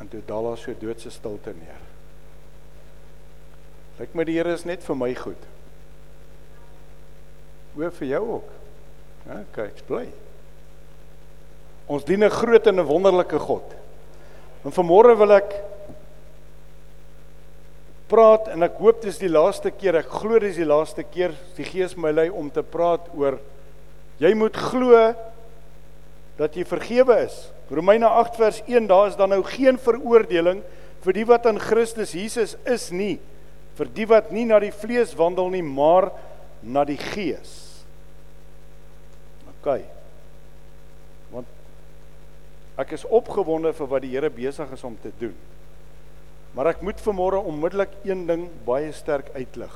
En toe daal daar so doodse stilte neer. Lyk my die Here is net vir my goed. Oor vir jou ook. Ja, kyk, bly. Ons dien 'n groot en 'n wonderlike God. En vanmôre wil ek praat en ek hoop dit is die laaste keer. Ek glo dit is die laaste keer die Gees my lei om te praat oor jy moet glo dat jy vergewe is. Romeine 8 vers 1 daar is dan nou geen veroordeling vir die wat in Christus Jesus is nie vir die wat nie na die vlees wandel nie maar na die Gees. OK. Want ek is opgewonde vir wat die Here besig is om te doen. Maar ek moet vanmôre onmiddellik een ding baie sterk uitlig.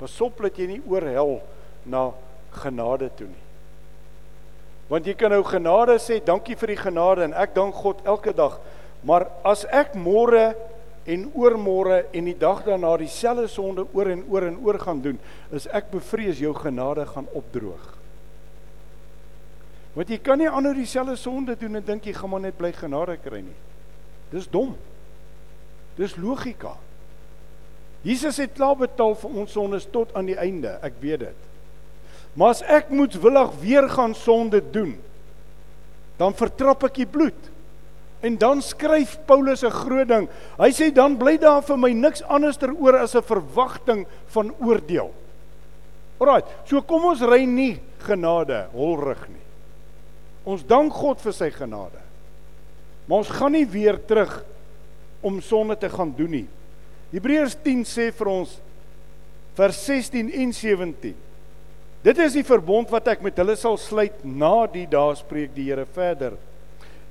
Pasop dat jy nie oorhel na genade toe nie. Want jy kan nou genade sê, dankie vir die genade en ek dank God elke dag. Maar as ek môre en oormôre en die dag daarna dieselfde sonde oor en oor en oor gaan doen, is ek bevrees jou genade gaan opdroog. Want jy kan nie aanhou dieselfde sonde doen en dink jy gaan maar net bly genade kry nie. Dis dom. Dis logika. Jesus het klaar betaal vir ons sondes tot aan die einde, ek weet dit. Maar as ek moetswillig weer gaan sonde doen, dan vertrap ek die bloed. En dan skryf Paulus 'n groot ding. Hy sê dan bly daar vir my niks anderster oor as 'n verwagting van oordeel. Alraai, so kom ons ry nie genade holrig nie. Ons dank God vir sy genade. Maar ons gaan nie weer terug om sonde te gaan doen nie. Hebreërs 10 sê vir ons vers 16 en 17. Dit is die verbond wat ek met hulle sal sluit na die dae spreek die Here verder.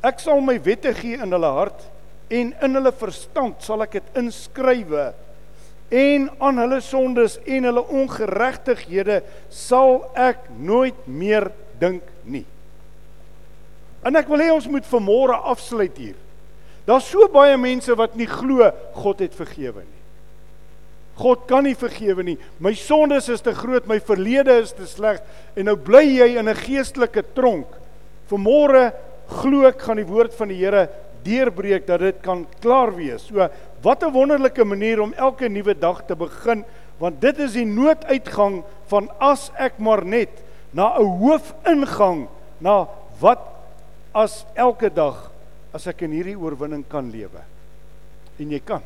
Ek sal my wette gee in hulle hart en in hulle verstand sal ek dit inskrywe en aan hulle sondes en hulle ongeregtighede sal ek nooit meer dink nie. En ek wil hê ons moet vanmôre afsluit hier. Daar's so baie mense wat nie glo God het vergewe nie. God kan nie vergewe nie. My sondes is te groot, my verlede is te sleg en nou bly jy in 'n geestelike tronk. Vanmôre glo ek gaan die woord van die Here deurbreek dat dit kan klaar wees. So wat 'n wonderlike manier om elke nuwe dag te begin want dit is die nooduitgang van as ek maar net na 'n hoofingang na wat as elke dag as ek in hierdie oorwinning kan lewe. En jy kan.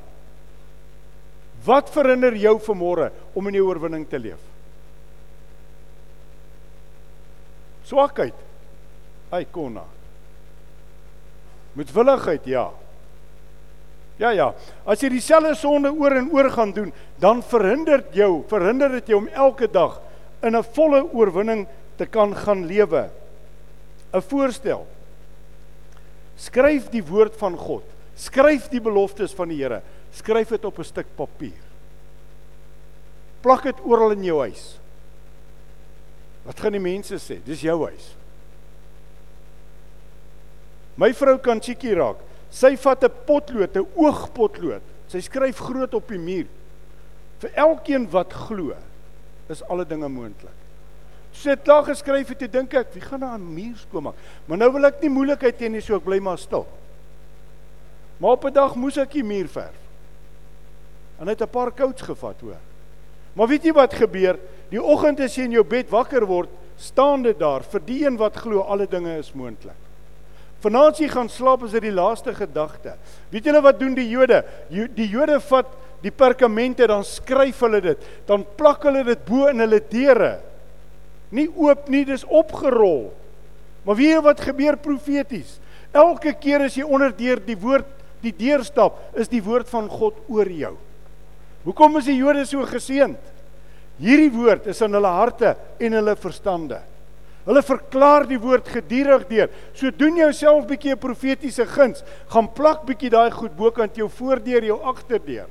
Wat verhinder jou vanmôre om in die oorwinning te leef? Swakheid. Ai konna. Moedwilligheid, ja. Ja ja. As jy dieselfde sonde oor en oor gaan doen, dan verhinder jou, verhinder dit jou om elke dag in 'n volle oorwinning te kan gaan lewe. 'n Voorstel. Skryf die woord van God. Skryf die beloftes van die Here. Skryf dit op 'n stuk papier. Plak dit oral in jou huis. Wat gaan die mense sê? Dis jou huis. My vrou kan chickie raak. Sy vat 'n potlood, 'n oogpotlood. Sy skryf groot op die muur. Vir elkeen wat glo, is alle dinge moontlik sê klaar geskryf het, dink ek, wie gaan nou aan muur skoon maak? Maar nou wil ek nie moeilikheid hê nie, so ek bly maar stil. Maar op 'n dag moes ek die muur verf. En het 'n paar kouts gevat hoor. Maar weet jy wat gebeur? Die oggend as jy in jou bed wakker word, staan dit daar vir die een wat glo alle dinge is moontlik. Vanaand as jy gaan slaap is dit die laaste gedagte. Weet julle wat doen die Jode? Die Jode vat die perkamente dan skryf hulle dit, dan plak hulle dit bo in hulle deure nie oop nie, dis opgerol. Maar weet jy wat gebeur profeties? Elke keer as jy onder deur die woord die deur stap, is die woord van God oor jou. Hoekom is die Jode so geseënd? Hierdie woord is in hulle harte en hulle verstande. Hulle verklaar die woord gedurig deur. So doen jouself bietjie 'n profetiese guns, gaan plak bietjie daai goed bokant jou voordeur, jou agterdeur.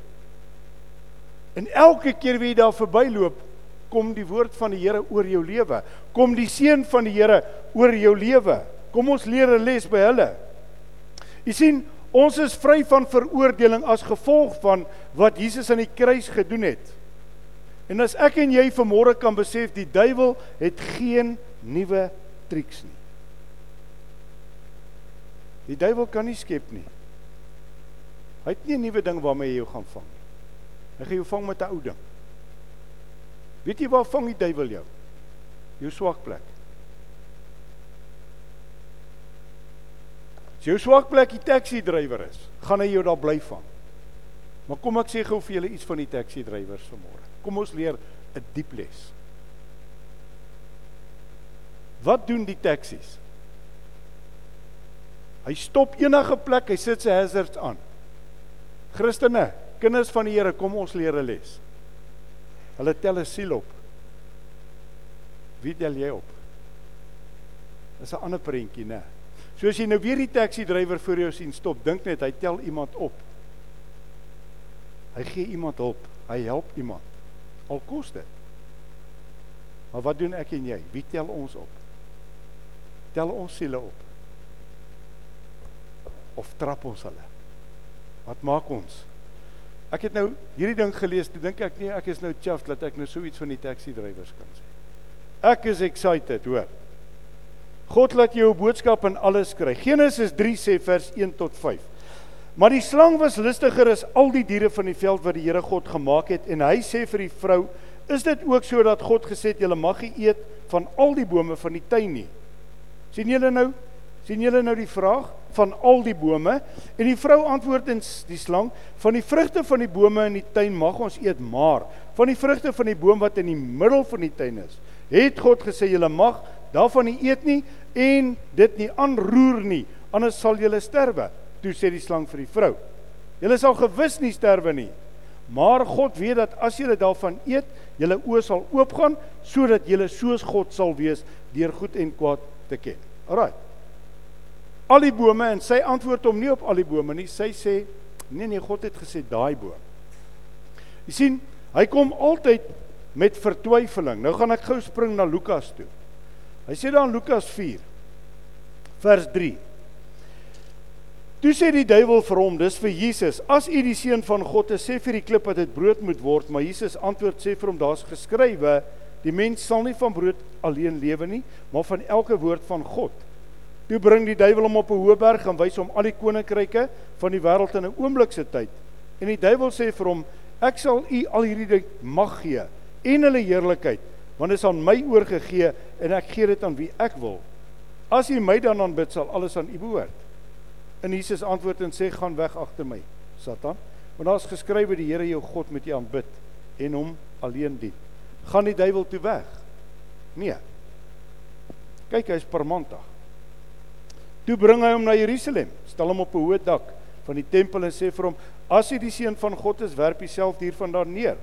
En elke keer wie jy daar verbyloop, kom die woord van die Here oor jou lewe. Kom die seën van die Here oor jou lewe. Kom ons leer 'n les by hulle. U sien, ons is vry van veroordeling as gevolg van wat Jesus aan die kruis gedoen het. En as ek en jy vanmôre kan besef die duiwel het geen nuwe triks nie. Die duiwel kan nie skep nie. Hy het nie 'n nuwe ding waarmee hy jou gaan vang nie. Hy gaan jou vang met 'n ou ding. Weet jy waar vang die duiwel jou? Jou swak plek. As jou swak plek die taxi drywer is, gaan hy jou daar bly vang. Maar kom ek sê gou vir julle iets van die taxi drywers vanmôre. Kom ons leer 'n diep les. Wat doen die taksies? Hy stop enige plek, hy sit sy hazards aan. Christene, kinders van die Here, kom ons leer 'n les. Hulle tel 'n siel op. Wie tel jy op? Dis 'n ander prentjie, né? So as jy nou weer die taxi drywer voor jou sien stop, dink net hy tel iemand op. Hy gee iemand hulp. Hy help iemand. Al kos dit. Maar wat doen ek en jy? Wie tel ons op? Tel ons siele op? Of trap ons hulle? Wat maak ons? Ek het nou hierdie ding gelees, toe dink ek nee, ek is nou chuffed dat ek nou so iets van die taxi drywers kan sê. Ek is excited, hoor. God laat jou boodskap in alles kry. Genesis 3 sê vers 1 tot 5. Maar die slang was listiger as al die diere van die veld wat die Here God gemaak het en hy sê vir die vrou: "Is dit ook so dat God gesê het julle mag nie eet van al die bome van die tuin nie?" sien julle nou? sien julle nou die vraag van al die bome? En die vrou antwoord in die slang: "Van die vrugte van die bome in die tuin mag ons eet, maar van die vrugte van die boom wat in die middel van die tuin is, het God gesê julle mag daarvan nie eet nie en dit nie aanroer nie, anders sal julle sterwe. Toe sê die slang vir die vrou: Julle sal gewis nie sterwe nie. Maar God weet dat as julle daarvan eet, julle oë sal oopgaan sodat julle soos God sal wees deur goed en kwaad te ken. Alraai. Al die bome en sy antwoord hom nie op al die bome nie. Sy sê: "Nee nee, God het gesê daai boom." Jy sien, hy kom altyd met vertwyfeling. Nou gaan ek gou spring na Lukas toe. Hy sê dan Lukas 4 vers 3. Toe sê die duiwel vir hom, dis vir Jesus, as u die seun van God is, sê vir die klip dat dit brood moet word, maar Jesus antwoord sê vir hom, daar's geskrywe, die mens sal nie van brood alleen lewe nie, maar van elke woord van God. Toe bring die duiwel hom op 'n hoë berg en wys hom al die koninkryke van die wêreld in 'n oomblik se tyd. En die duiwel sê vir hom, ek sal u al hierdie mag gee en hulle heerlikheid want dit is aan my oorgegee en ek gee dit aan wie ek wil. As u my dan aanbid, sal alles aan u behoort. En Jesus antwoord en sê: "Gaan weg agter my, Satan, want daar is geskrywe die Here jou God moet jy aanbid en hom alleen dien." Gaan die duiwel toe weg? Nee. Kyk, hy's permantig. Toe bring hy hom na Jerusalem, stel hom op 'n hoë dak van die tempel en sê vir hom: "As jy die seun van God is, werp jouself hiervandaan neer."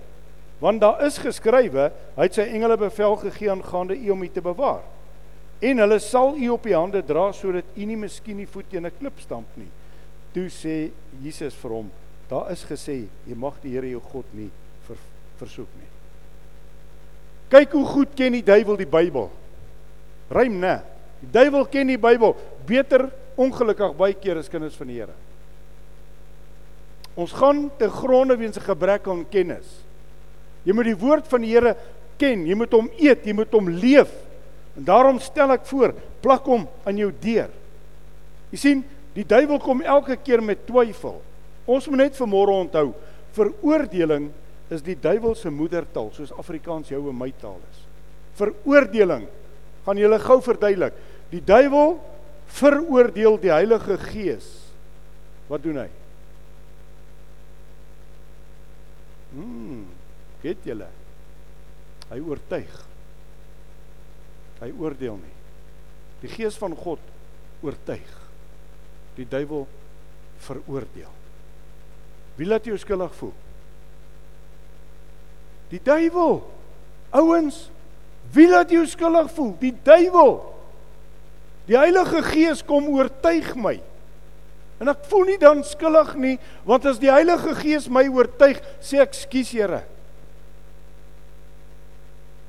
Want daar is geskrywe, hy het sy engele bevel gegee aangaande u om u te bewaar. En hulle sal u op die hande dra sodat u nie miskien die voet teen 'n klip stamp nie. Toe sê Jesus vir hom, daar is gesê, jy mag die Here jou God nie ver, versoek nie. Kyk hoe goed ken die duiwel die Bybel. Rym, né? Die duiwel ken die Bybel beter ongelukkig baie keer as kinders van die Here. Ons gaan te gronde weens 'n gebrek aan kennis. Jy moet die woord van die Here ken, jy moet hom eet, jy moet hom leef. En daarom stel ek voor, plak hom aan jou deur. Jy sien, die duiwel kom elke keer met twyfel. Ons moet net vanmôre onthou, veroordeling is die duiwel se moedertaal, soos Afrikaans jou en my taal is. Veroordeling gaan julle gou verduidelik. Die duiwel veroordeel die Heilige Gees. Wat doen hy? Hmm het julle. Hy oortuig. Hy oordeel nie. Die gees van God oortuig. Die duiwel veroordeel. Wie laat jou skuldig voel? Die duiwel. Ouens wie laat jou skuldig voel? Die duiwel. Die heilige gees kom oortuig my. En ek voel nie dan skuldig nie want as die heilige gees my oortuig sê ek skuis Here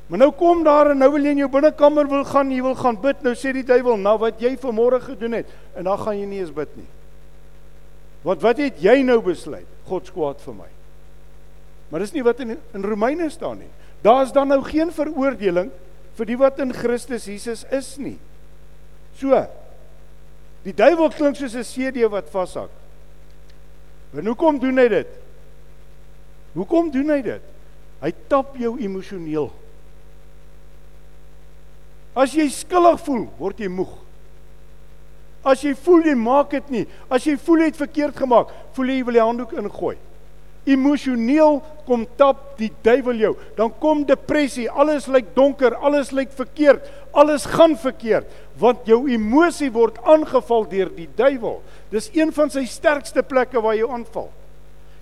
Maar nou kom daar en nou wil jy in jou binnekamer wil gaan, jy wil gaan bid. Nou sê die duiwel, "Nou wat jy vanmôre gedoen het, en dan gaan jy nie eens bid nie." Want wat het jy nou besluit? God se kwaad vir my. Maar dis nie wat in in Romeine staan nie. Daar's dan nou geen veroordeling vir die wat in Christus Jesus is nie. So. Die duiwel klink soos 'n CD wat vashak. En hoekom doen hy dit? Hoekom doen hy dit? Hy tap jou emosioneel. As jy skuldig voel, word jy moeg. As jy voel jy maak dit nie, as jy voel jy het verkeerd gemaak, voel jy jy wil die handdoek ingooi. Emosioneel kom tap die duiwel jou. Dan kom depressie, alles lyk donker, alles lyk verkeerd, alles gaan verkeerd want jou emosie word aangeval deur die duiwel. Dis een van sy sterkste plekke waar jy aanval.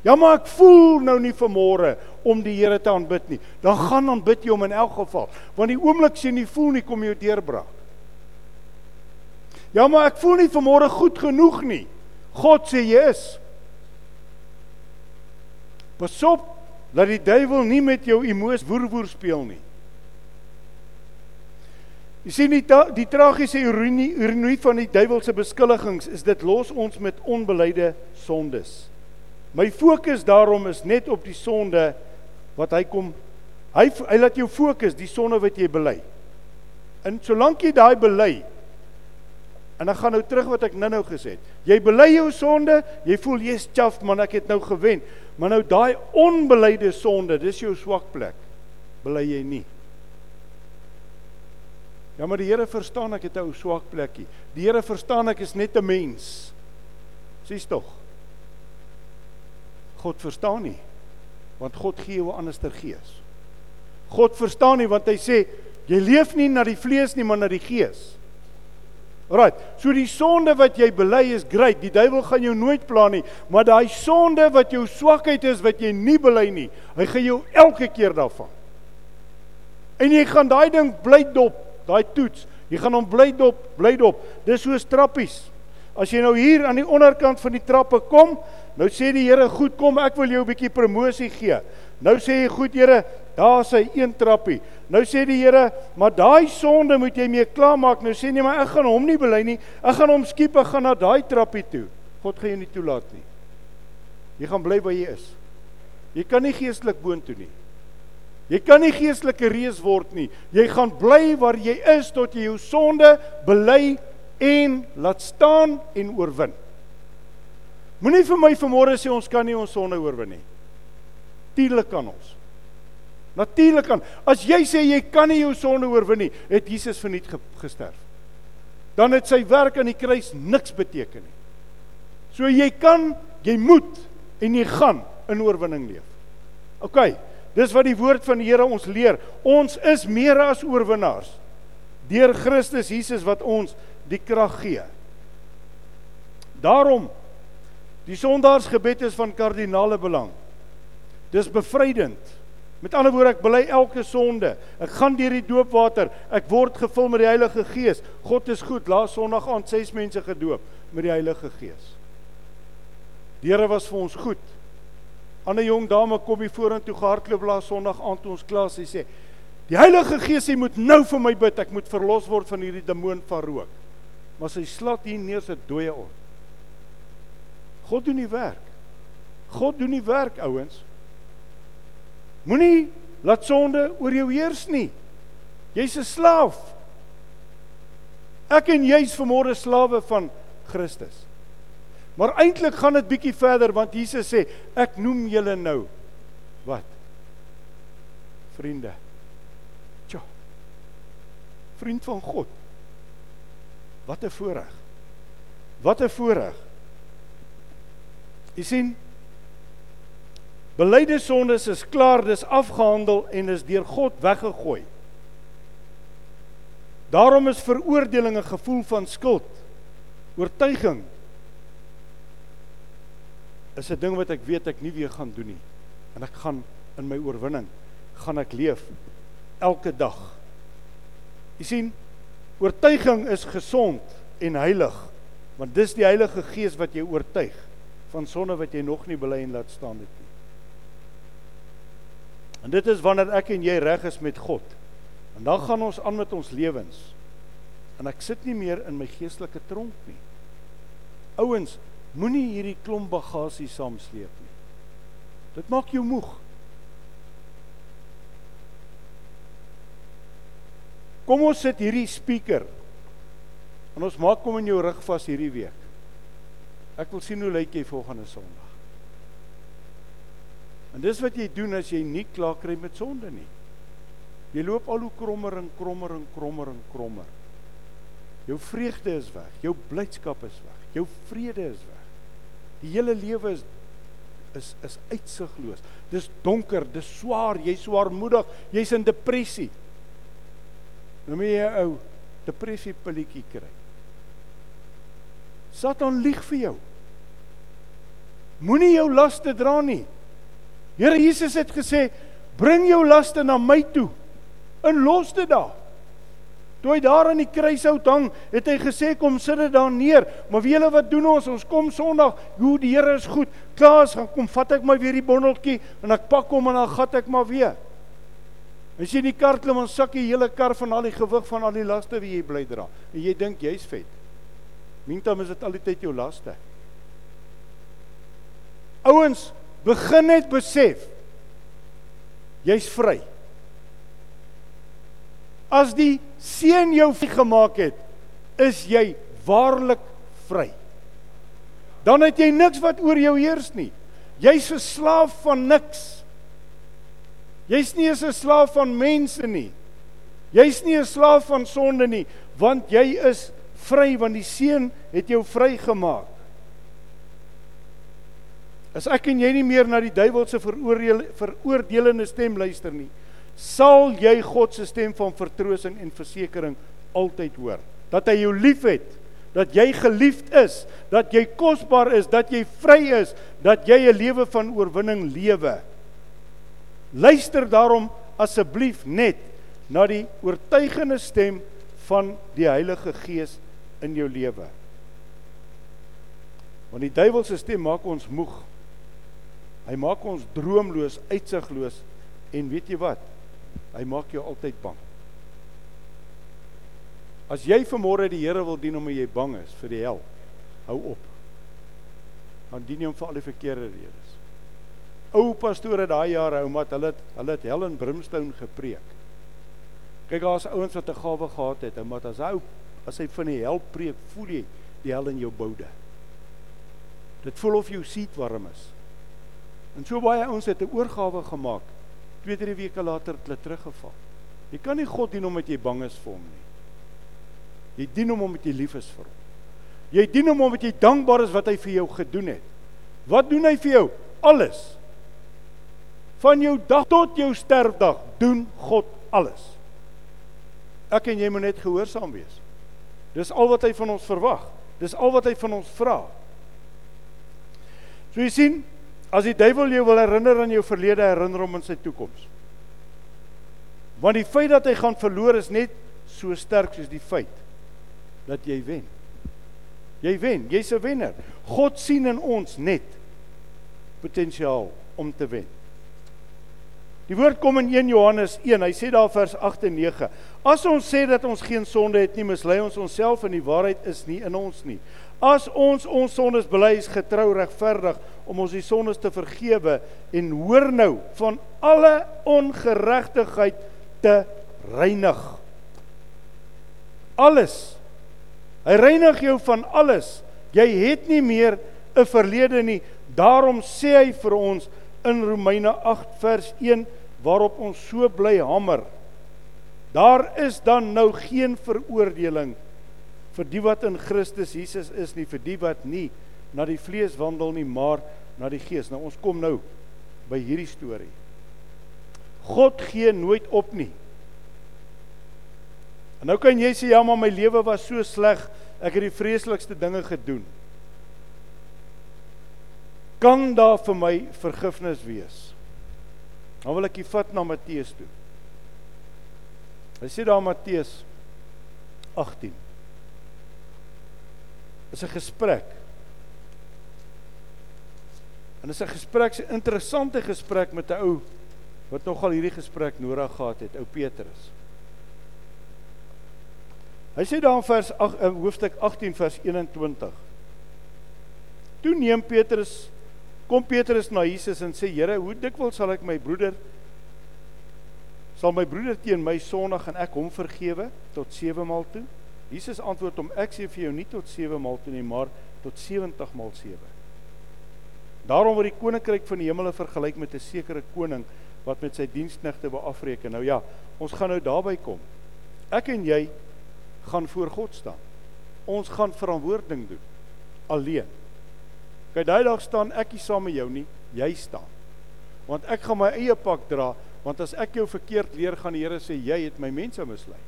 Ja maar ek voel nou nie vanmôre om die Here te aanbid nie. Dan gaan aanbid jy hom in elk geval, want die oomblik sien jy voel nie kom jy deurbraak. Ja maar ek voel nie vanmôre goed genoeg nie. God sê jy is. Pasop dat die duiwel nie met jou emosie woerwoer speel nie. Jy sien die die tragiese ironie ironie van die duiwel se beskuldigings is dit los ons met onbeleide sondes. My fokus daarom is net op die sonde wat hy kom hy hy laat jou fokus die sonde wat jy bely. En solank jy daai bely En dan gaan nou terug wat ek nou-nou gesê het. Jy bely jou sonde, jy voel jy's chaff man, ek het nou gewen. Maar nou daai onbeleide sonde, dis jou swak plek. Bely jy nie. Ja, maar die Here verstaan ek het 'n ou swak plekkie. Die Here verstaan ek is net 'n mens. Sies tog. God verstaan nie. Want God gee jou 'n anderster gees. God verstaan nie want hy sê jy leef nie na die vlees nie, maar na die gees. Right. So die sonde wat jy bely is great. Die duiwel gaan jou nooit pla nie, maar daai sonde wat jou swakheid is wat jy nie bely nie, hy gaan jou elke keer daarvan. En jy gaan daai ding bly dop, daai toets. Jy gaan hom bly dop, bly dop. Dis soos trappies. As jy nou hier aan die onderkant van die trappe kom, nou sê die Here, "Goed, kom, ek wil jou 'n bietjie promosie gee." Nou sê jy, "Goed, Here, daar's hy een trappie." Nou sê die Here, "Maar daai sonde moet jy mee klaarmaak." Nou sê jy, "Maar ek gaan hom nie bely nie. Ek gaan hom skiep, ek gaan na daai trappie toe." God gaan jou nie toelaat nie. Jy gaan bly waar jy is. Jy kan nie geestelik boontoe nie. Jy kan nie geestelike reus word nie. Jy gaan bly waar jy is tot jy jou sonde bely en laat staan en oorwin. Moenie vir my vanmôre sê ons kan nie ons sonde oorwin nie. Natuurlik kan ons. Natuurlik kan. As jy sê jy kan nie jou sonde oorwin nie, het Jesus verniet gesterf. Dan het sy werk aan die kruis niks beteken nie. So jy kan, jy moet en jy gaan in oorwinning leef. OK. Dis wat die woord van die Here ons leer. Ons is meer as oorwinnaars deur Christus Jesus wat ons die krag gee. Daarom die sondaarsgebed is van kardinale belang. Dis bevrydend. Met ander woorde ek bely elke sonde. Ek gaan deur die doopwater. Ek word gevul met die Heilige Gees. God is goed. Laas Sondag aand ses mense gedoop met die Heilige Gees. Die Here was vir ons goed. 'n Jong dame kom hier vorentoe gehardloop laas Sondag aand toe ons klas. Sê: "Die Heilige Gees, jy moet nou vir my bid. Ek moet verlos word van hierdie demoon van rook." maar sy slat hier neer sy dooie op. God doen die werk. God doen die werk, ouens. Moenie laat sonde oor jou heers nie. Jy's 'n slaaf. Ek en jy's vanmôre slawe van Christus. Maar eintlik gaan dit bietjie verder want Jesus sê ek noem julle nou wat? Vriende. Tja. Vriend van God. Wat 'n voorreg. Wat 'n voorreg. Jy sien Belyde sondes is klaar, dis afgehandel en is deur God weggegooi. Daarom is veroordeling 'n gevoel van skuld. Oortuiging is 'n ding wat ek weet ek nie weer gaan doen nie. En ek gaan in my oorwinning gaan ek leef elke dag. Jy sien, Oortuiging is gesond en heilig, want dis die Heilige Gees wat jou oortuig van sonde wat jy nog nie bely en laat staan het nie. En dit is wanneer ek en jy reg is met God. En dan gaan ons aan met ons lewens. En ek sit nie meer in my geestelike tronk nie. Ouens, moenie hierdie klomp bagasie saamsleep nie. Dit maak jou moeg. Kom ons sit hierdie speaker. En ons maak kom in jou rug vas hierdie week. Ek wil sien hoe lyk jy volgende Sondag. En dis wat jy doen as jy nie klaar kry met sonde nie. Jy loop al hoe krommer en krommer en krommer en krommer. Jou vreugde is weg, jou blydskap is weg, jou vrede is weg. Die hele lewe is is is uitsigloos. Dis donker, dis swaar, jy's swaarmoedig, jy's in depressie. Nou moet jy 'n ou depressie pilletjie kry. Satan lieg vir jou. Moenie jou laste dra nie. Here Jesus het gesê, "Bring jou laste na my toe en los dit daar." Toe hy daar aan die kruishout hang, het hy gesê, "Kom sit dit daar neer." Maar wie julle wat doen ons? Ons kom Sondag, hoe die Here is goed. Klaas, gaan kom vat ek maar weer die bondeltjie en ek pak hom en dan gat ek maar weer. As jy in die kar klim, dan sak die hele kar van al die gewig van al die laste wat jy bly dra. En jy dink jy's vet. Mintam is dit al die tyd jou laste. Ouens, begin net besef jy's vry. As die seun jou gemaak het, is jy waarlik vry. Dan het jy niks wat oor jou heers nie. Jy's 'n slaaf van niks. Jy's nie 'n slaaf van mense nie. Jy's nie 'n slaaf van sonde nie, want jy is vry want die seun het jou vrygemaak. As ek en jy nie meer na die duiwel se veroordelende stem luister nie, sal jy God se stem van vertroosting en versekering altyd hoor. Dat hy jou liefhet, dat jy geliefd is, dat jy kosbaar is, dat jy vry is, dat jy 'n lewe van oorwinning lewe. Luister daarom asseblief net na die oortuigende stem van die Heilige Gees in jou lewe. Want die duiwel se stem maak ons moeg. Hy maak ons droomloos, uitsigloos en weet jy wat? Hy maak jou altyd bang. As jy vanmôre die Here wil dien omdat jy bang is vir die hel, hou op. Dan dien hom vir al die verkeerde redes. Ou pastore daai jare, ou mat, hulle hulle het hel en brimstone gepreek. Kyk, daar's ouens wat 'n gawe gehad het, ou mat, as hy as hy van die hel preek, voel jy die hel in jou boude. Dit voel of jou seat warm is. En so baie ouens het 'n oorgawe gemaak. 2-3 weke later het hulle teruggeval. Jy kan nie God dien omdat jy bang is vir hom nie. Jy dien hom omdat jy lief is vir hom. Jy dien hom omdat jy dankbaar is wat hy vir jou gedoen het. Wat doen hy vir jou? Alles. Van jou dag tot jou sterfdag doen God alles. Ek en jy moet net gehoorsaam wees. Dis al wat hy van ons verwag. Dis al wat hy van ons vra. So jy sien, As die duiwel jou wil herinner aan jou verlede, herinner hom aan sy toekoms. Want die feit dat hy gaan verloor is net so sterk soos die feit dat jy wen. Jy wen, jy's 'n wenner. God sien in ons net potensiaal om te wen. Die woord kom in 1 Johannes 1. Hy sê daar vers 8 en 9. As ons sê dat ons geen sonde het nie, mislei ons onsself en die waarheid is nie in ons nie. As ons ons sondes bely, is getrou regverdig om ons die sondes te vergewe en hoor nou van alle ongeregtigheid te reinig. Alles. Hy reinig jou van alles. Jy het nie meer 'n verlede nie. Daarom sê hy vir ons in Romeine 8 vers 1 waarop ons so bly hamer. Daar is dan nou geen veroordeling vir die wat in Christus Jesus is nie vir die wat nie na die vlees wandel nie maar na die gees. Nou ons kom nou by hierdie storie. God gee nooit op nie. En nou kan jy sê ja, maar my lewe was so sleg. Ek het die vreeslikste dinge gedoen. Kan daar vir my vergifnis wees? Dan wil ek jy vat na Matteus toe. Hy sê daar Matteus 18 is 'n gesprek. En is 'n gesprek, 'n interessante gesprek met 'n ou wat nogal hierdie gesprek nodig gehad het, ou Petrus. Hy sê daar in vers 8 in hoofstuk 18 vers 21. Toe neem Petrus kom Petrus na Jesus en sê Here, hoe dikwels sal ek my broeder sal my broeder teen my sondig en ek hom vergewe tot 7 maal toe? Jesus antwoord hom: Ek sê vir jou nie tot 7 maal toe nie, maar tot 70 maal 7. Daarom word die koninkryk van die hemele vergelyk met 'n sekere koning wat met sy diensknegte wou afreken. Nou ja, ons gaan nou daarby kom. Ek en jy gaan voor God staan. Ons gaan verantwoording doen alleen. Kyk, daai dag staan ek nie saam met jou nie, jy staan. Want ek gaan my eie pak dra, want as ek jou verkeerd leer, gaan die Here sê jy het my mense mislei.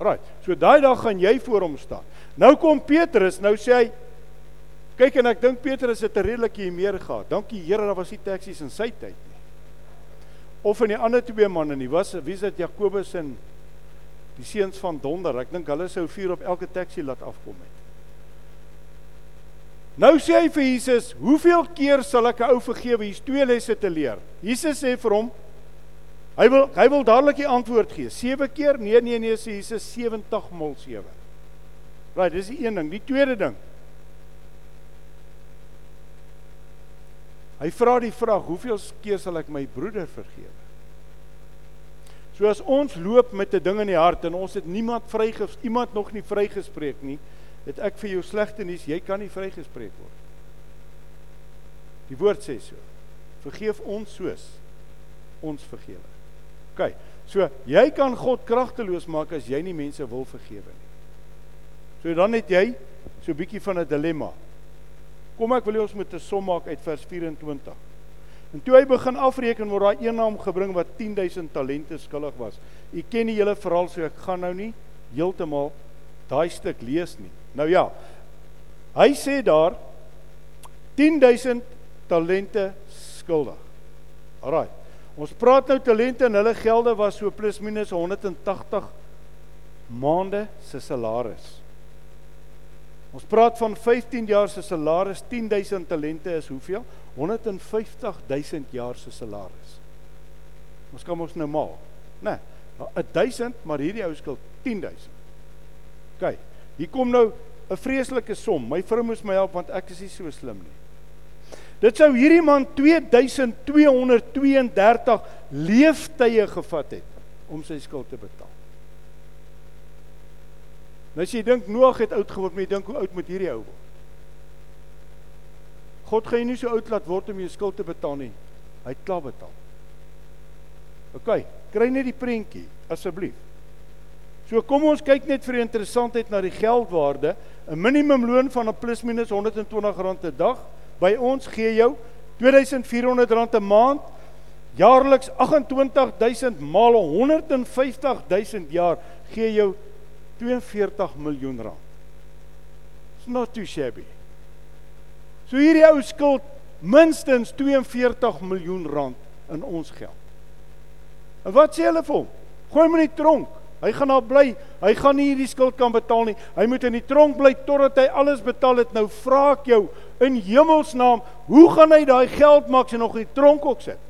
Right. So daai dag gaan jy voor hom staan. Nou kom Petrus, nou sê hy kyk en ek dink Petrus het 'n redelike hier meer gehad. Dankie Here, daar was nie taksies in sy tyd nie. Of in die ander twee manne nie. Was wie is dit Jakobus en die seuns van Donder? Ek dink hulle sou vuur op elke taxi laat afkom het. Nou sê hy vir Jesus, "Hoeveel keer sal ek 'n ou vergewe?" Hier's twee lesse te leer. Jesus sê vir hom, hy wil hy wil dadelik die antwoord gee. 7 keer? Nee, nee, nee, sê Jesus 70 maal 7. Right, dis die een ding. Die tweede ding. Hy vra die vraag, "Hoeveel keer sal ek my broeder vergewe?" So as ons loop met 'n ding in die hart en ons het niemand vryges iemand nog nie vrygespreek nie, het ek vir jou slegte nuus, jy kan nie vrygespreek word. Die woord sê so. Vergeef ons soos ons vergewe. OK. So jy kan God kragteloos maak as jy nie mense wil vergewe nie. So dan het jy so 'n bietjie van 'n dilemma. Kom ek wil jy ons moet 'n som maak uit vers 24. En toe hy begin afreken word daar een naam gebring wat 10000 talente skuldig was. U ken die hele verhaal so ek gaan nou nie heeltemal daai stuk lees nie. Nou ja. Hy sê daar 10000 talente skuldig. Alraai. Ons praat nou talente en hulle gelde was so plus minus 180 maande se salaris. Ons praat van 15 jaar se salaris, 10000 talente is hoeveel? 150000 jaar se salaris. Ons kan ons nou maal. Né? Nee, 1000, maar hierdie ou skuld 10000. OK. Hier kom nou 'n vreeslike som. My vrou moes my help want ek is nie so slim nie. Dit sou hierdie man 2232 leeftye gevat het om sy skuld te betaal. Nou as jy dink Noag het oud geword, moet jy dink hoe oud moet hierdie ou word? God gaan jou nie so oud laat word om jou skuld te betaal nie. Hy het klaar betaal. OK, kry net die prentjie asseblief. So kom ons kyk net vir die interessantheid na die geldwaarde. 'n Minimumloon van 'n plus minus R120 'n dag by ons gee jou R2400 'n maand. Jaarliks 28000 maal 150000 jaar gee jou 42 miljoen rand. It's not too shabby. So hierdie ou skuld minstens 42 miljoen rand in ons geld. En wat sê hulle vir hom? Gooi hom in die tronk. Hy gaan daar bly. Hy gaan nie hierdie skuld kan betaal nie. Hy moet in die tronk bly totdat hy alles betaal het. Nou vra ek jou in hemelsnaam, hoe gaan hy daai geld maak as hy nog in die tronk ook sit?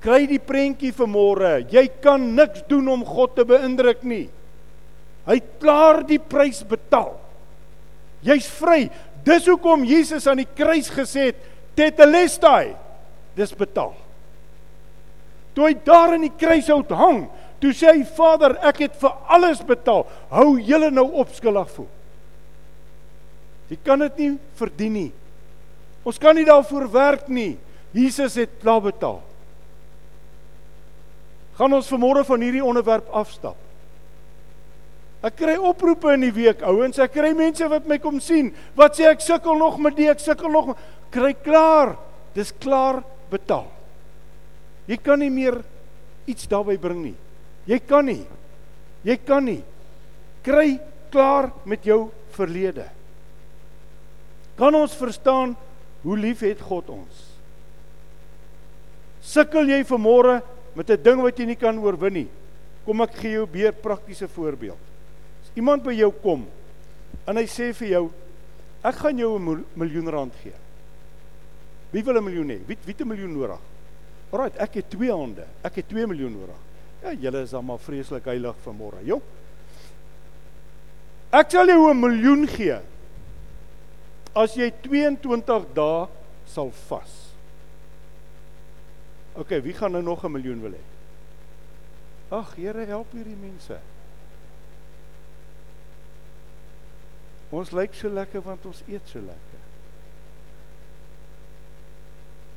Kry die prentjie vir môre. Jy kan niks doen om God te beïndruk nie. Hy het klaar die prys betaal. Jy's vry. Dis hoekom Jesus aan die kruis gesê het, "Tetelestai." Dis betaal. Toe hy daar in die kruishout hang, toe sê hy Vader, ek het vir alles betaal. Hou julle nou op skuldig voel. Jy kan dit nie verdien nie. Ons kan nie daarvoor werk nie. Jesus het klaar betaal. Gaan ons vanmôre van hierdie onderwerp afstap. Ek kry oproepe in die week, ouens, ek kry mense wat my kom sien. Wat sê ek sukkel nog met dit, ek sukkel nog. Kry klaar. Dis klaar betaal. Jy kan nie meer iets daarby bring nie. Jy kan nie. Jy kan nie. Kry klaar met jou verlede. Kan ons verstaan hoe lief het God ons? Sukkel jy vanmôre met 'n ding wat jy nie kan oorwin nie? Kom ek gee jou 'n beer praktiese voorbeeld. As iemand by jou kom en hy sê vir jou ek gaan jou 'n miljoen rand gee. Wie wil 'n miljoen hê? Wie wie het 'n miljoen nodig? Alraai, ek het twee hande. Ek het 2 miljoen nodig. Ja, julle is dan maar vreeslik heilig vanmôre, jong. Ek sal jou 'n miljoen gee as jy 22 dae sal vas. OK, wie gaan nou nog 'n miljoen wil hê? Ag, Here, help hierdie mense. Ons lyk so lekker want ons eet so lekker.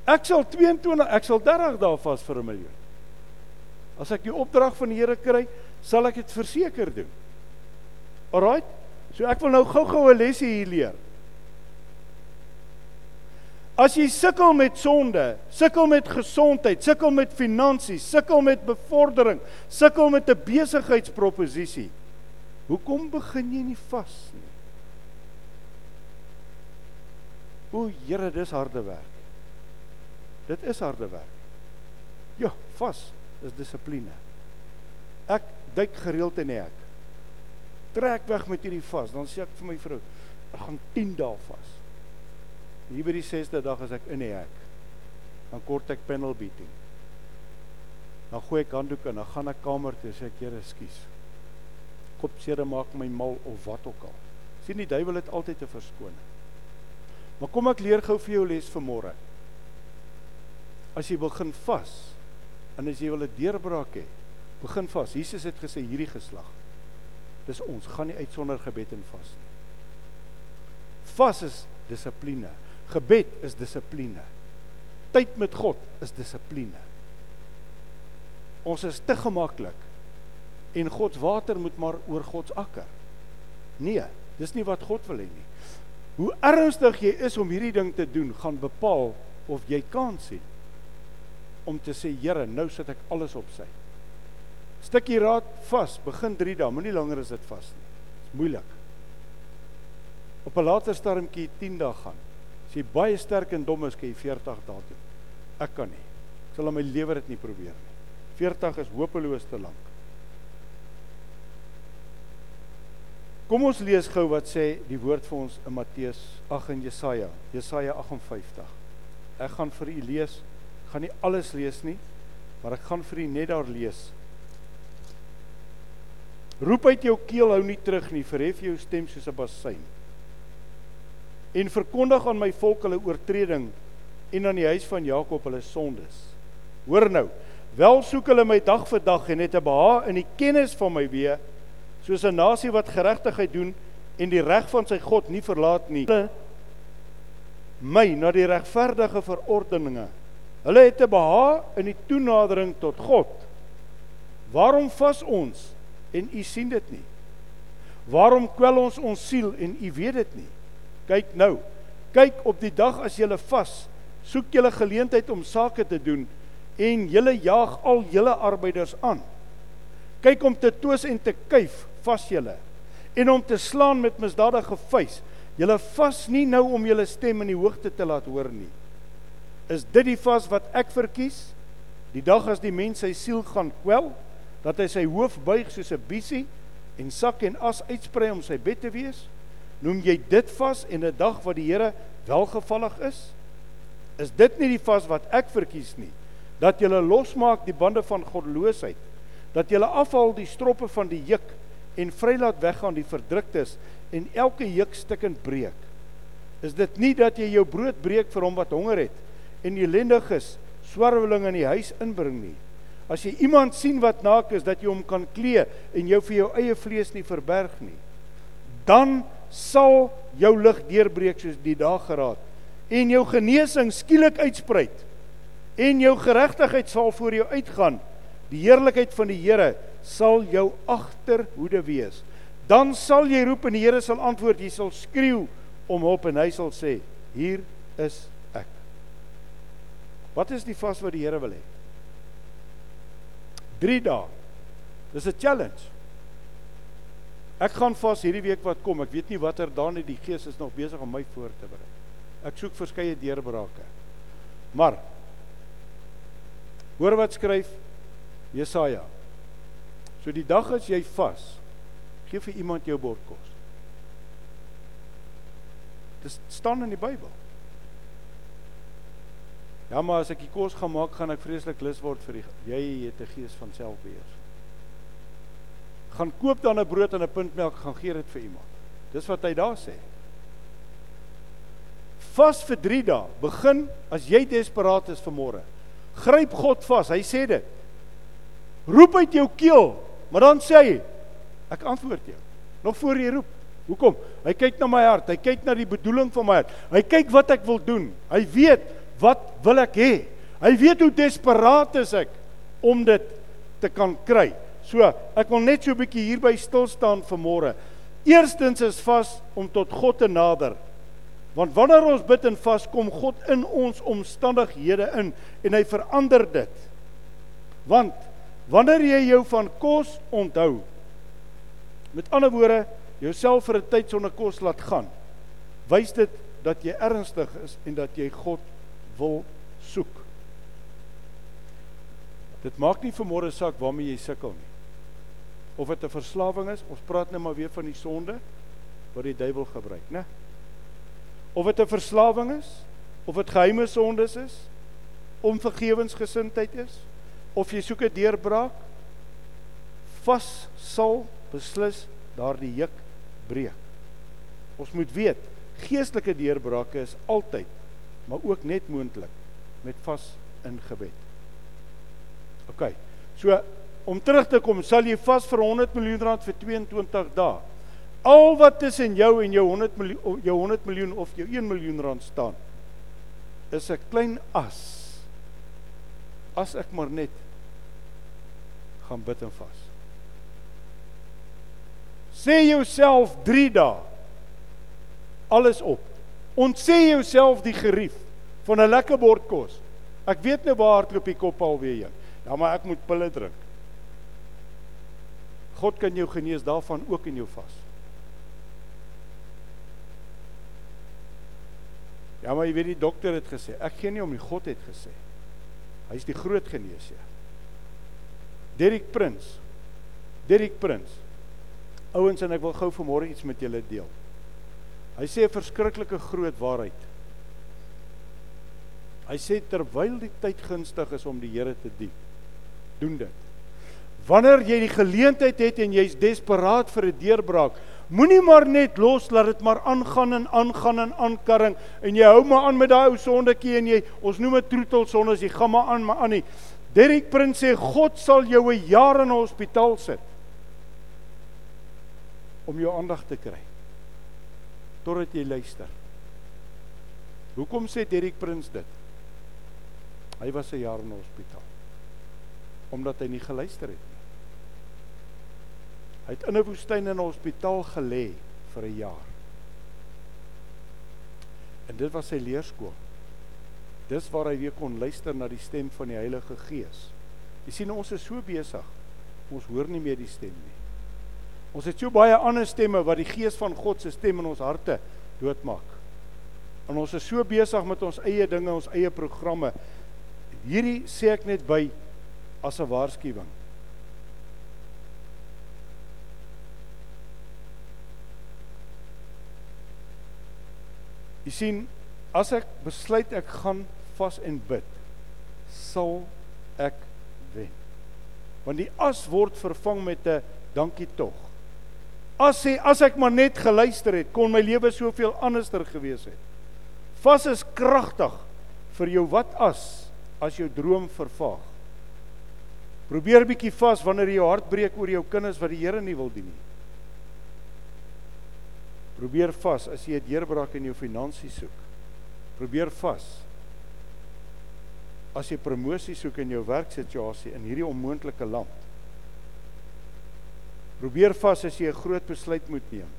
Ek sal 22, ek sal 30 dae vas vir 'n miljoen. As ek die opdrag van die Here kry, sal ek dit verseker doen. Alraait. So ek wil nou gou-gou 'n lesie hier leer. As jy sukkel met sonde, sukkel met gesondheid, sukkel met finansies, sukkel met bevordering, sukkel met 'n besigheidsproposisie, hoekom begin jy nie vas nie? O, Here, dis harde werk. Dit is harde werk. Ja, vas is dissipline. Ek duik gereeld in die hek. Trek weg met hierdie vas, dan sê ek vir my vrou, ek gaan 10 dae vas. Hier by die 6de dag as ek in die hek, dan kort ek panel beating. Dan gooi ek handdoek en dan gaan ek kamer toe sê ek Here, ekskuus. Kop seer maak my mal of wat ook al. Sien die duiwel het altyd 'n verskoning. Maar kom ek leer gou vir jou les vir môre. As jy begin vas en as jy wil 'n deurbraak hê, begin vas. Jesus het gesê hierdie geslag. Dis ons gaan nie uit sonder gebed en vas nie. Vas is dissipline. Gebed is dissipline. Tyd met God is dissipline. Ons is te gemaklik en God se water moet maar oor God se akker. Nee, dis nie wat God wil hê nie. Hoe ernstig jy is om hierdie ding te doen, gaan bepaal of jy kans het om te sê Here, nou sit ek alles op sy. Stukkie raad vas, begin 3 dae, moenie langer as dit vas nie. Dis moeilik. Op 'n later stadiumkie 10 dae gaan. As jy baie sterk en dom is, kan jy 40 dae doen. Ek kan nie. Ek sal my lewe dit nie probeer nie. 40 is hopeloos te lank. Kom ons lees gou wat sê die woord vir ons in Matteus 8 en Jesaja, Jesaja 58. Ek gaan vir u lees gaan nie alles lees nie, maar ek gaan vir u net daar lees. Roep uit jou keel hou nie terug nie, verhef jou stem soos 'n bassein. En verkondig aan my volk hulle oortreding en aan die huis van Jakob hulle sondes. Hoor nou, wel soek hulle my dag vir dag en het 'n behaag in die kennis van my weë, soos 'n nasie wat geregtigheid doen en die reg van sy God nie verlaat nie. My na die regverdige verordeninge Hulle het 'n behaag in die toenadering tot God. Waarom vas ons en u sien dit nie? Waarom kwel ons ons siel en u weet dit nie? Kyk nou. Kyk op die dag as jy vas, soek jy 'n geleentheid om sake te doen en jy jaag al julle arbeiders aan. Kyk om te twis en te kuif, vas julle en om te slaan met misdadige vuis. Julle vas nie nou om julle stem in die hoogte te laat hoor nie. Is dit die vas wat ek verkies? Die dag as die mens sy siel gaan kwel, dat hy sy hoof buig soos 'n biesie en sak en as uitsprei om sy bed te wees? Noem jy dit vas en 'n dag wat die Here welgevallig is? Is dit nie die vas wat ek verkies nie? Dat jy losmaak die bande van goddeloosheid, dat jy afhaal die stroppe van die juk en vrylaat weggaan die verdruktes en elke juk stukkend breek. Is dit nie dat jy jou brood breek vir hom wat honger het? En elendiges swarweling in die huis inbring nie. As jy iemand sien wat naak is dat jy hom kan klee en jou vir jou eie vlees nie verberg nie, dan sal jou lig deurbreek soos die dag geraad en jou genesing skielik uitspruit en jou geregtigheid sal voor jou uitgaan. Die heerlikheid van die Here sal jou agterhoede wees. Dan sal jy roep en die Here sal antwoord, jy sal skreeu om hulp en hy sal sê: "Hier is Wat is die vas wat die Here wil hê? 3 dae. Dis 'n challenge. Ek gaan vas hierdie week wat kom. Ek weet nie watter dae nie die Gees is nog besig om my voor te berei. Ek soek verskeie deurbrake. Maar hoor wat skryf Jesaja. So die dag as jy vas, gee vir iemand jou bord kos. Dit staan in die Bybel. Ja, maar as ek die kos gaan maak, gaan ek vreeslik lus word vir die jy het 'n gees van selfbeheer. Gaan koop dan 'n brood en 'n punt melk, gaan gee dit vir iemand. Dis wat hy daar sê. Vas vir 3 dae. Begin as jy desperaat is vir môre. Gryp God vas. Hy sê dit. Roep uit jou keel, maar dan sê hy, ek antwoord jou. Nog voor jy roep. Hoekom? Hy kyk na my hart. Hy kyk na die bedoeling van my hart. Hy kyk wat ek wil doen. Hy weet wat wil ek hê? Hy weet hoe desperaat is ek om dit te kan kry. So, ek wil net so 'n bietjie hierby stil staan vanmôre. Eerstens is vas om tot God te nader. Want wanneer ons bid en vas, kom God in ons omstandighede in en hy verander dit. Want wanneer jy jou van kos onthou, met ander woorde, jouself vir 'n tyd sonder kos laat gaan, wys dit dat jy ernstig is en dat jy God wil soek. Dit maak nie vermoere saak waarmee jy sukkel nie. Of dit 'n verslawing is, ons praat nou maar weer van die sonde wat die duiwel gebruik, né? Of dit 'n verslawing is, of dit geheime sondes is, onvergewensgesindheid is, of jy soek 'n deurbraak, vas sal beslis daardie juk breek. Ons moet weet, geestelike deurbrake is altyd, maar ook net moontlik met vas in gebed. OK. So om terug te kom, sal jy vas vir 100 miljoen rand vir 22 dae. Al wat tussen jou en jou 100 miljoen jou 100 miljoen of jou 1 miljoen rand staan is 'n klein as. As ek maar net gaan bid en vas. Sê jouself 3 dae alles op. Ontsê jouself die gerief van 'n lekker bord kos. Ek weet nou waar hardloop die kop alweer heen. Ja, maar ek moet pille drink. God kan jou genees daarvan ook in jou vas. Ja, maar jy weet die dokter het gesê, ek gee nie om die God het gesê. Hy is die groot geneesheer. Derek Prins. Derek Prins. Ouens en ek wil gou vanmôre iets met julle deel. Hy sê 'n verskriklike groot waarheid. Hy sê terwyl die tyd gunstig is om die Here te dien, doen dit. Wanneer jy die geleentheid het en jy's desperaat vir 'n deurbraak, moenie maar net los laat dit maar aangaan en aangaan en aankarring en jy hou maar aan met daai ou sondetjie en jy ons noem dit troetel sondes, jy gaan maar aan maar aan nie. Derek Prins sê God sal jou 'n jaar in 'n hospitaal sit om jou aandag te kry totdat jy luister. Hoekom sê Derek Prins dit? Hy was 'n jaar in 'n hospitaal omdat hy nie geluister het nie. Hy het in 'n woestyn in 'n hospitaal gelê vir 'n jaar. En dit was sy leerskool. Dis waar hy weer kon luister na die stem van die Heilige Gees. Jy sien ons is so besig. Ons hoor nie meer die stem nie. Ons het so baie ander stemme wat die gees van God se stem in ons harte doodmaak. En ons is so besig met ons eie dinge, ons eie programme. Hierdie sê ek net by as 'n waarskuwing. Jy sien, as ek besluit ek gaan vas en bid, sal ek wen. Want die as word vervang met 'n dankie tog. As sê as ek maar net geluister het, kon my lewe soveel anderster gewees het. Vas is kragtig vir jou wat as as jou droom vervaag. Probeer bietjie vas wanneer jy jou hart breek oor jou kinders wat die Here nie wil dien nie. Probeer vas as jy 'n deurbraak in jou finansies soek. Probeer vas as jy promosie soek in jou werksituasie in hierdie onmoontlike land. Probeer vas as jy 'n groot besluit moet neem.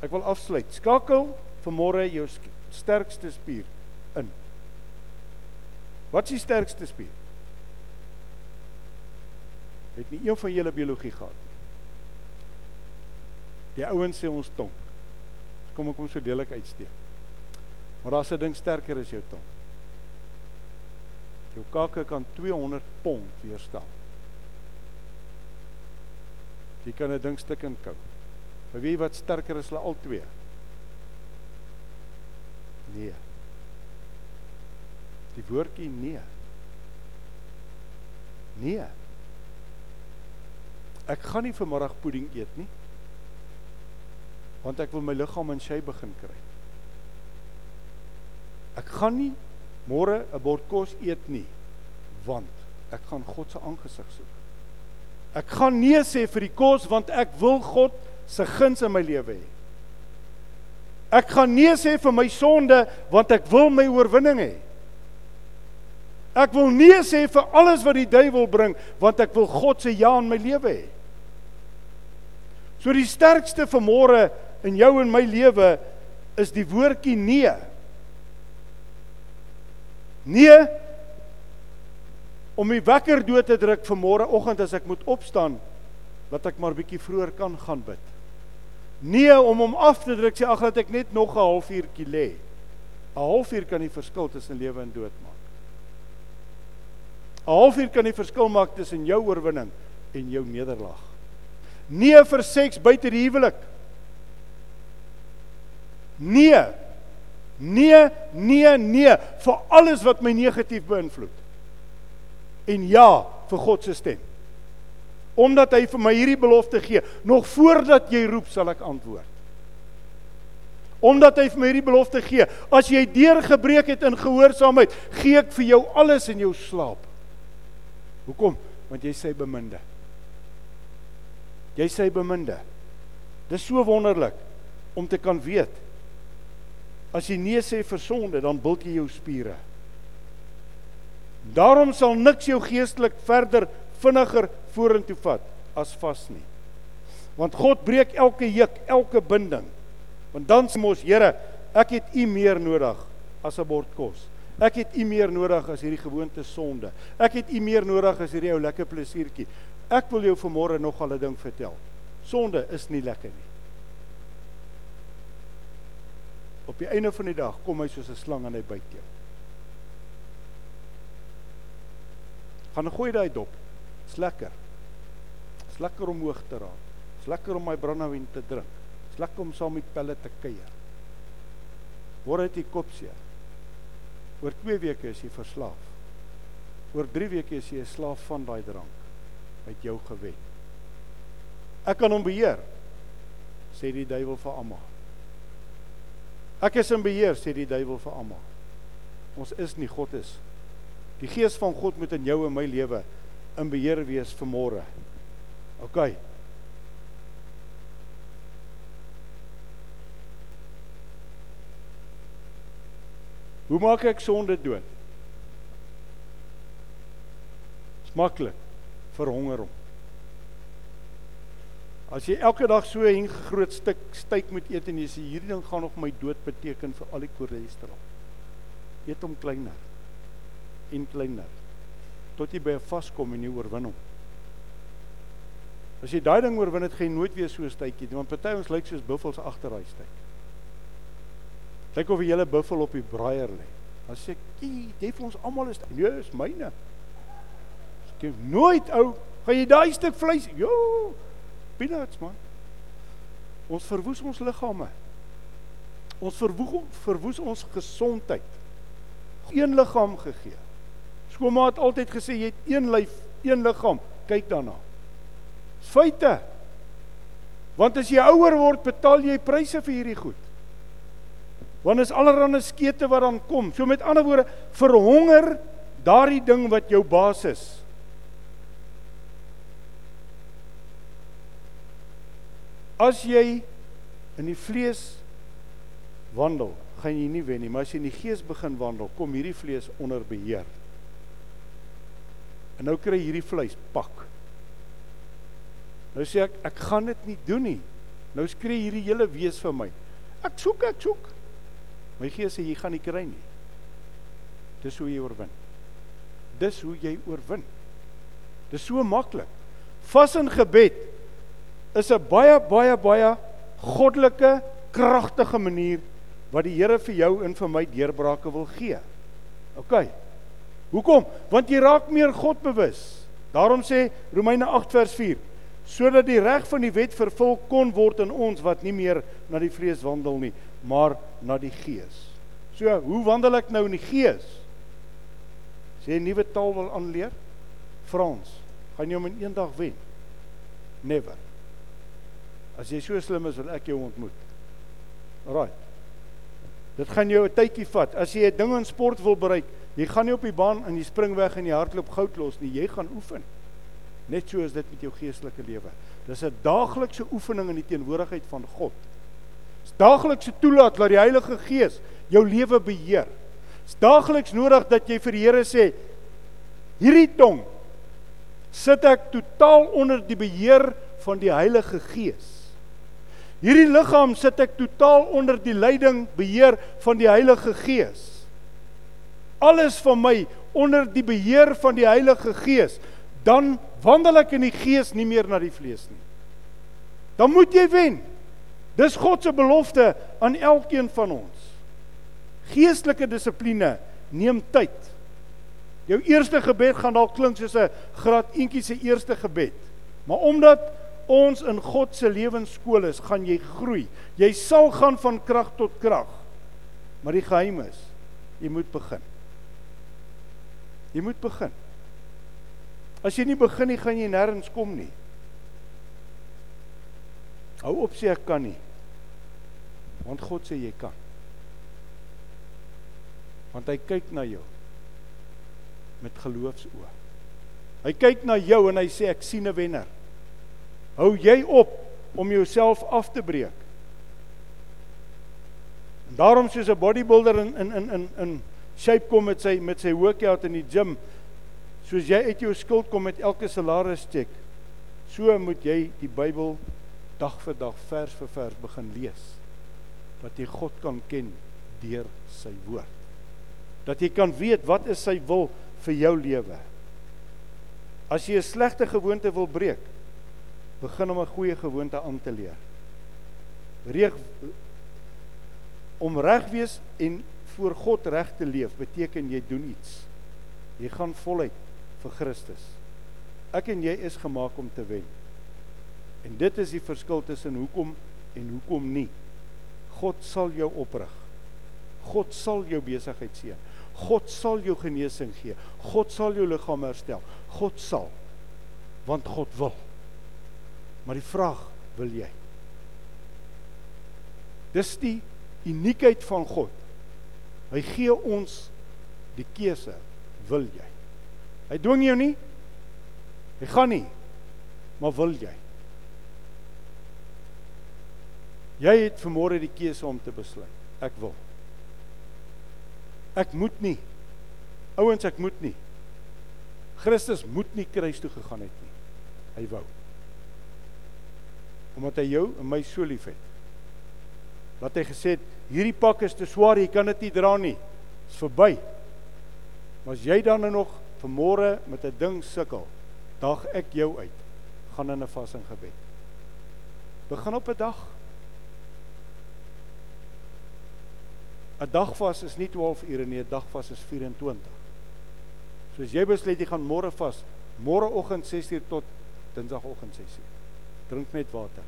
Ek wil afsluit. Skakel vanmôre jou sterkste spier in. Wat is die sterkste spier? Het nie een van julle biologie gehad nie. Die ouens sê ons tong. Kom ek kom so deelik uitsteek. Maar daar's 'n ding sterker as jou tong. Jou kake kan 200 pond weerstaan. Jy kan 'n ding stuk in kou. Maar weet jy wat sterker is hulle al twee? Nee. Die woordjie nee. Nee. Ek gaan nie vanmiddag pudding eet nie. Want ek wil my liggaam in shape begin kry. Ek gaan nie môre 'n bord kos eet nie want ek gaan God se aangesig soek. Ek gaan nee sê vir die kos want ek wil God se guns in my lewe hê. Ek gaan nee sê vir my sonde want ek wil my oorwinning hê. Ek wil nee sê vir alles wat die duiwel bring, want ek wil God se ja in my lewe hê. So die sterkste vermore in jou en my lewe is die woordjie nee. Nee om die wekker dood te druk vir môre oggend as ek moet opstaan dat ek maar bietjie vroeër kan gaan bid. Nee om hom af te druk sê ag dat ek net nog 'n halfuurtjie lê. 'n Halfuur kan die verskil tussen lewe en dood maak. 'n Halfuur kan die verskil maak tussen jou oorwinning en jou nederlaag. Nee vir seks buite die huwelik. Nee. Nee, nee, nee vir alles wat my negatief beïnvloed. En ja vir God se stem omdat hy vir my hierdie belofte gee, nog voordat jy roep sal ek antwoord. Omdat hy vir my hierdie belofte gee, as jy deurgebreek het in gehoorsaamheid, gee ek vir jou alles in jou slaap. Hoekom? Want jy sê beminde. Jy sê beminde. Dis so wonderlik om te kan weet. As jy nee sê vir sonde, dan bult jy jou spiere. Daarom sal niks jou geestelik verder vinniger vorentoe vat as vas nie. Want God breek elke juk, elke binding. Want dan sê mos Here, ek het U meer nodig as 'n bord kos. Ek het U meer nodig as hierdie gewoonte sonde. Ek het U meer nodig as hierdie ou lekker plesiertjie. Ek wil jou vanmôre nog al 'n ding vertel. Sonde is nie lekker nie. Op die einde van die dag kom hy soos 'n slang en hy byt jou. Gaan gooi daai dop. Dis lekker. Dis lekker om hoog te raak. Dis lekker om my brandewyn te drink. Dis lekker om saam met pelle te kuier. Word dit kop seer. Oor 2 weke is jy verslaaf. Oor 3 weke is jy 'n slaaf van daai drank. Uit jou gewet. Ek kan hom beheer. Sê die duiwel vir almal. Ek is in beheer, sê die duiwel vir almal. Ons is nie God is. Die gees van God moet in jou en my lewe in beheer wees vir môre. OK. Hoe maak ek sonde dood? Dis maklik. Verhonger hom. As jy elke dag so 'n groot stuk steak moet eet en jy sê hierdie ding gaan nog my dood beteken vir al die cholesterol. Eet hom kleiner. En kleiner tot jy by 'n vaskom en jy oorwin hom. As jy daai ding oorwin het, gaan jy nooit weer so 'n stytjie want party ons lyk soos buffels agter daai styk. Kyk of die hele buffel op die braaier lê. Dan sê ek, "Jy vir ons almal is nee, is myne." Skep nooit ou, gaan jy daai stuk vleis? Jo, peanuts man. Ons verwoes ons liggame. Ons verwoes verwoes ons gesondheid. Een liggaam gegee. Skoonma het altyd gesê jy het een lyf, een liggaam. Kyk daarna. Feite. Want as jy ouer word, betaal jy pryse vir hierdie goed. Want is allerhande skete wat dan kom. So met ander woorde, verhonger daardie ding wat jou basis is. As jy in die vlees wandel, gaan jy nie wen nie, maar as jy in die gees begin wandel, kom hierdie vlees onder beheer. En nou kry hierdie vleis pak. Nou sê ek ek gaan dit nie doen nie. Nou skree hierdie hele wees vir my. Ek soek, ek soek. My gees sê jy gaan nie kry nie. Dis hoe jy oorwin. Dis hoe jy oorwin. Dis so maklik. Vas in gebed is 'n baie baie baie goddelike, kragtige manier wat die Here vir jou en vir my deurbrake wil gee. OK. Hoekom? Want jy raak meer God bewus. Daarom sê Romeine 8 vers 4 sodat die reg van die wet vervul kon word in ons wat nie meer na die vlees wandel nie, maar na die gees. So, hoe wandel ek nou in die gees? Sê 'n nuwe taal wil aanleer? Frans. Gaan jy hom in eendag wen? Never. As jy so slim is, wil ek jou ontmoet. Alraai. Dit gaan jou 'n tydjie vat. As jy 'n ding in sport wil bereik, Jy gaan nie op die baan en jy spring weg en jy hardloop goud los nie. Jy gaan oefen. Net so is dit met jou geestelike lewe. Dis 'n daaglikse oefening in die teenwoordigheid van God. Dis daaglikse toelaat dat die Heilige Gees jou lewe beheer. Dis daagliks nodig dat jy vir die Here sê, Hierdie tong sit ek totaal onder die beheer van die Heilige Gees. Hierdie liggaam sit ek totaal onder die leiding beheer van die Heilige Gees. Alles van my onder die beheer van die Heilige Gees. Dan wandel ek in die Gees nie meer na die vlees nie. Dan moet jy wen. Dis God se belofte aan elkeen van ons. Geestelike dissipline neem tyd. Jou eerste gebed gaan dalk klink soos 'n graad eentjie se eerste gebed. Maar omdat ons in God se lewensskool is, gaan jy groei. Jy sal gaan van krag tot krag. Maar die geheim is, jy moet begin. Jy moet begin. As jy nie begin nie, gaan jy nêrens kom nie. Hou op sê ek kan nie. Want God sê jy kan. Want hy kyk na jou met geloofsoë. Hy kyk na jou en hy sê ek sien 'n wenner. Hou jy op om jouself af te breek. En daarom soos 'n bodybuilder in in in in in shape kom met sy met sy workout in die gym, soos jy uit jou skuld kom met elke salaris check, so moet jy die Bybel dag vir dag vers vir vers begin lees. Dat jy God kan ken deur sy woord. Dat jy kan weet wat is sy wil vir jou lewe. As jy 'n slegte gewoonte wil breek, begin om 'n goeie gewoonte aan te leer. Reg om reg wees en voor God reg te leef beteken jy doen iets. Jy gaan voluit vir Christus. Ek en jy is gemaak om te wen. En dit is die verskil tussen hoekom en hoekom nie. God sal jou oprig. God sal jou besigheid seën. God sal jou genesing gee. God sal jou liggaam herstel. God sal. Want God wil. Maar die vraag, wil jy? Dis die uniekheid van God. Hy gee ons die keuse, wil jy? Hy dwing jou nie. Hy gaan nie. Maar wil jy? Jy het vanmôre die keuse om te besluit. Ek wil. Ek moet nie. Ouens, ek moet nie. Christus moet nie kruis toe gegaan het nie. Hy wou. Omdat hy jou en my so liefhet. Wat hy gesê het, hierdie pak is te swaar, jy kan dit nie dra nie. Dit's verby. Maar as jy dan nou nog vanmôre met 'n ding sukkel, dag ek jou uit. Gaan in 'n vas en gebed. Begin op 'n dag 'n dag vas is nie 12 ure nie, 'n dag vas is 24. So as jy besluit jy gaan môre vas, môreoggend 6uur tot dinsdagoggend 6uur. Drink net water.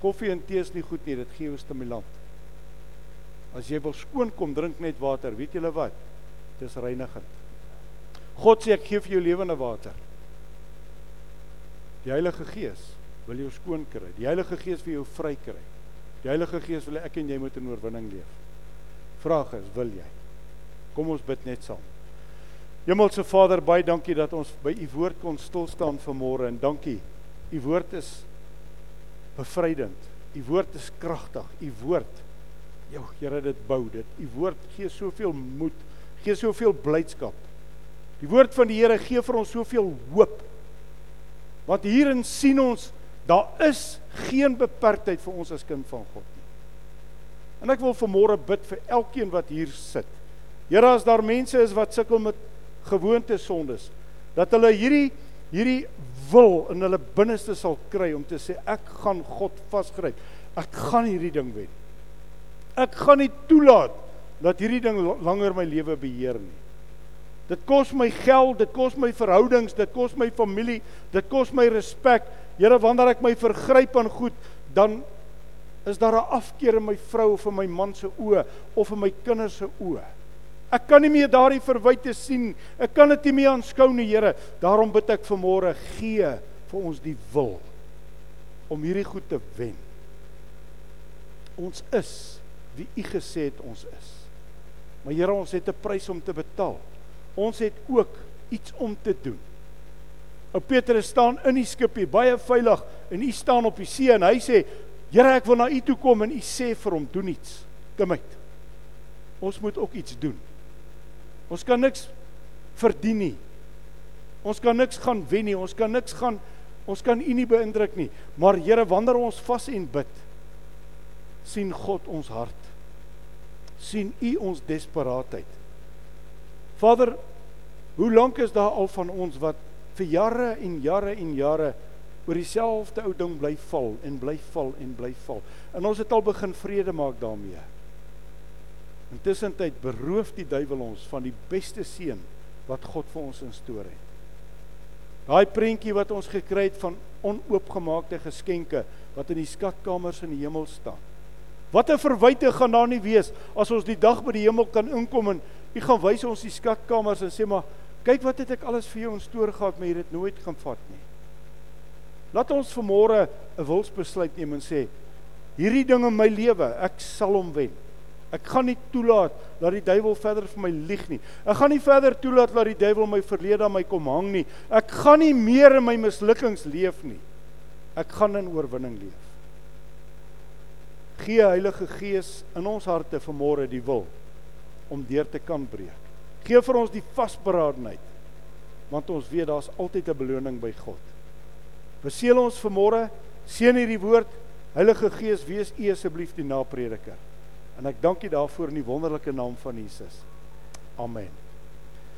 Koffie en tee is nie goed nie, dit gee jou stimulant. As jy wil skoon kom, drink net water. Weet julle wat? Dis reinigend. God sê ek gee vir jou lewende water. Die Heilige Gees wil jou skoon kry. Die Heilige Gees wil jou vry kry. Die Heilige Gees wil ek en jy moet in oorwinning leef. Vraag is, wil jy? Kom ons bid net saam. Hemelse Vader, baie dankie dat ons by u woord kon stil staan vanmôre en dankie. U woord is bevrydend. U woord is kragtig. U woord jou Here dit bou dit. U woord gee soveel moed, gee soveel blydskap. Die woord van die Here gee vir ons soveel hoop. Want hierin sien ons daar is geen beperktheid vir ons as kind van God. En ek wil vanmôre bid vir elkeen wat hier sit. Here, as daar mense is wat sukkel met gewoonte sondes, dat hulle hierdie hierdie wil in hulle binneste sal kry om te sê ek gaan God vasgryp. Ek gaan hierdie ding wen. Ek gaan nie toelaat dat hierdie ding langer my lewe beheer nie. Dit kos my geld, dit kos my verhoudings, dit kos my familie, dit kos my respek. Here, wanneer ek my vergryp aan goed, dan is daar 'n afkeer in my vrou of in my man se oë of in my kinders se oë. Ek kan nie meer daardie verwyte sien. Ek kan dit nie meer aanskou nie, Here. Daarom bid ek vanmôre, gee vir ons die wil om hierdie goed te wen. Ons is wie U gesê het ons is. Maar Here, ons het 'n prys om te betaal. Ons het ook iets om te doen. Ou Petrus staan in die skip hier baie veilig en u staan op die see en hy sê Here, ek wil na U toe kom en U sê vir hom doen iets. Kom uit. Ons moet ook iets doen. Ons kan niks verdien nie. Ons kan niks gaan wen nie. Ons kan niks gaan ons kan U nie beïndruk nie. Maar Here, wanneer ons vas en bid, sien God ons hart. sien U ons desperaatheid. Vader, hoe lank is daar al van ons wat vir jare en jare en jare oor dieselfde ou ding bly val en bly val en bly val. En ons het al begin vrede maak daarmee. Intussen tyd beroof die duiwel ons van die beste seën wat God vir ons instoor het. Daai prentjie wat ons gekry het van onoopgemaakte geskenke wat in die skatkamers in die hemel staan. Wat 'n verwyte gaan daar nie wees as ons die dag by die hemel kan inkom en U gaan wys ons die skatkamers en sê maar kyk wat het ek alles vir jou instoor gehad maar jy het dit nooit gaan vat nie. Laat ons vanmôre 'n wilsbesluit neem en sê hierdie ding in my lewe, ek sal hom wen. Ek gaan nie toelaat dat die duiwel verder vir my lieg nie. Ek gaan nie verder toelaat dat die duiwel my verlede aan my kom hang nie. Ek gaan nie meer in my mislukkings leef nie. Ek gaan in oorwinning leef. Gee Heilige Gees in ons harte vanmôre die wil om deur te kan breek. Gee vir ons die vasberadenheid want ons weet daar's altyd 'n beloning by God. Beseël ons vanmôre, seën hierdie woord. Heilige Gees, wees U asseblief die naprediker. En ek dank U daarvoor in die wonderlike naam van Jesus. Amen.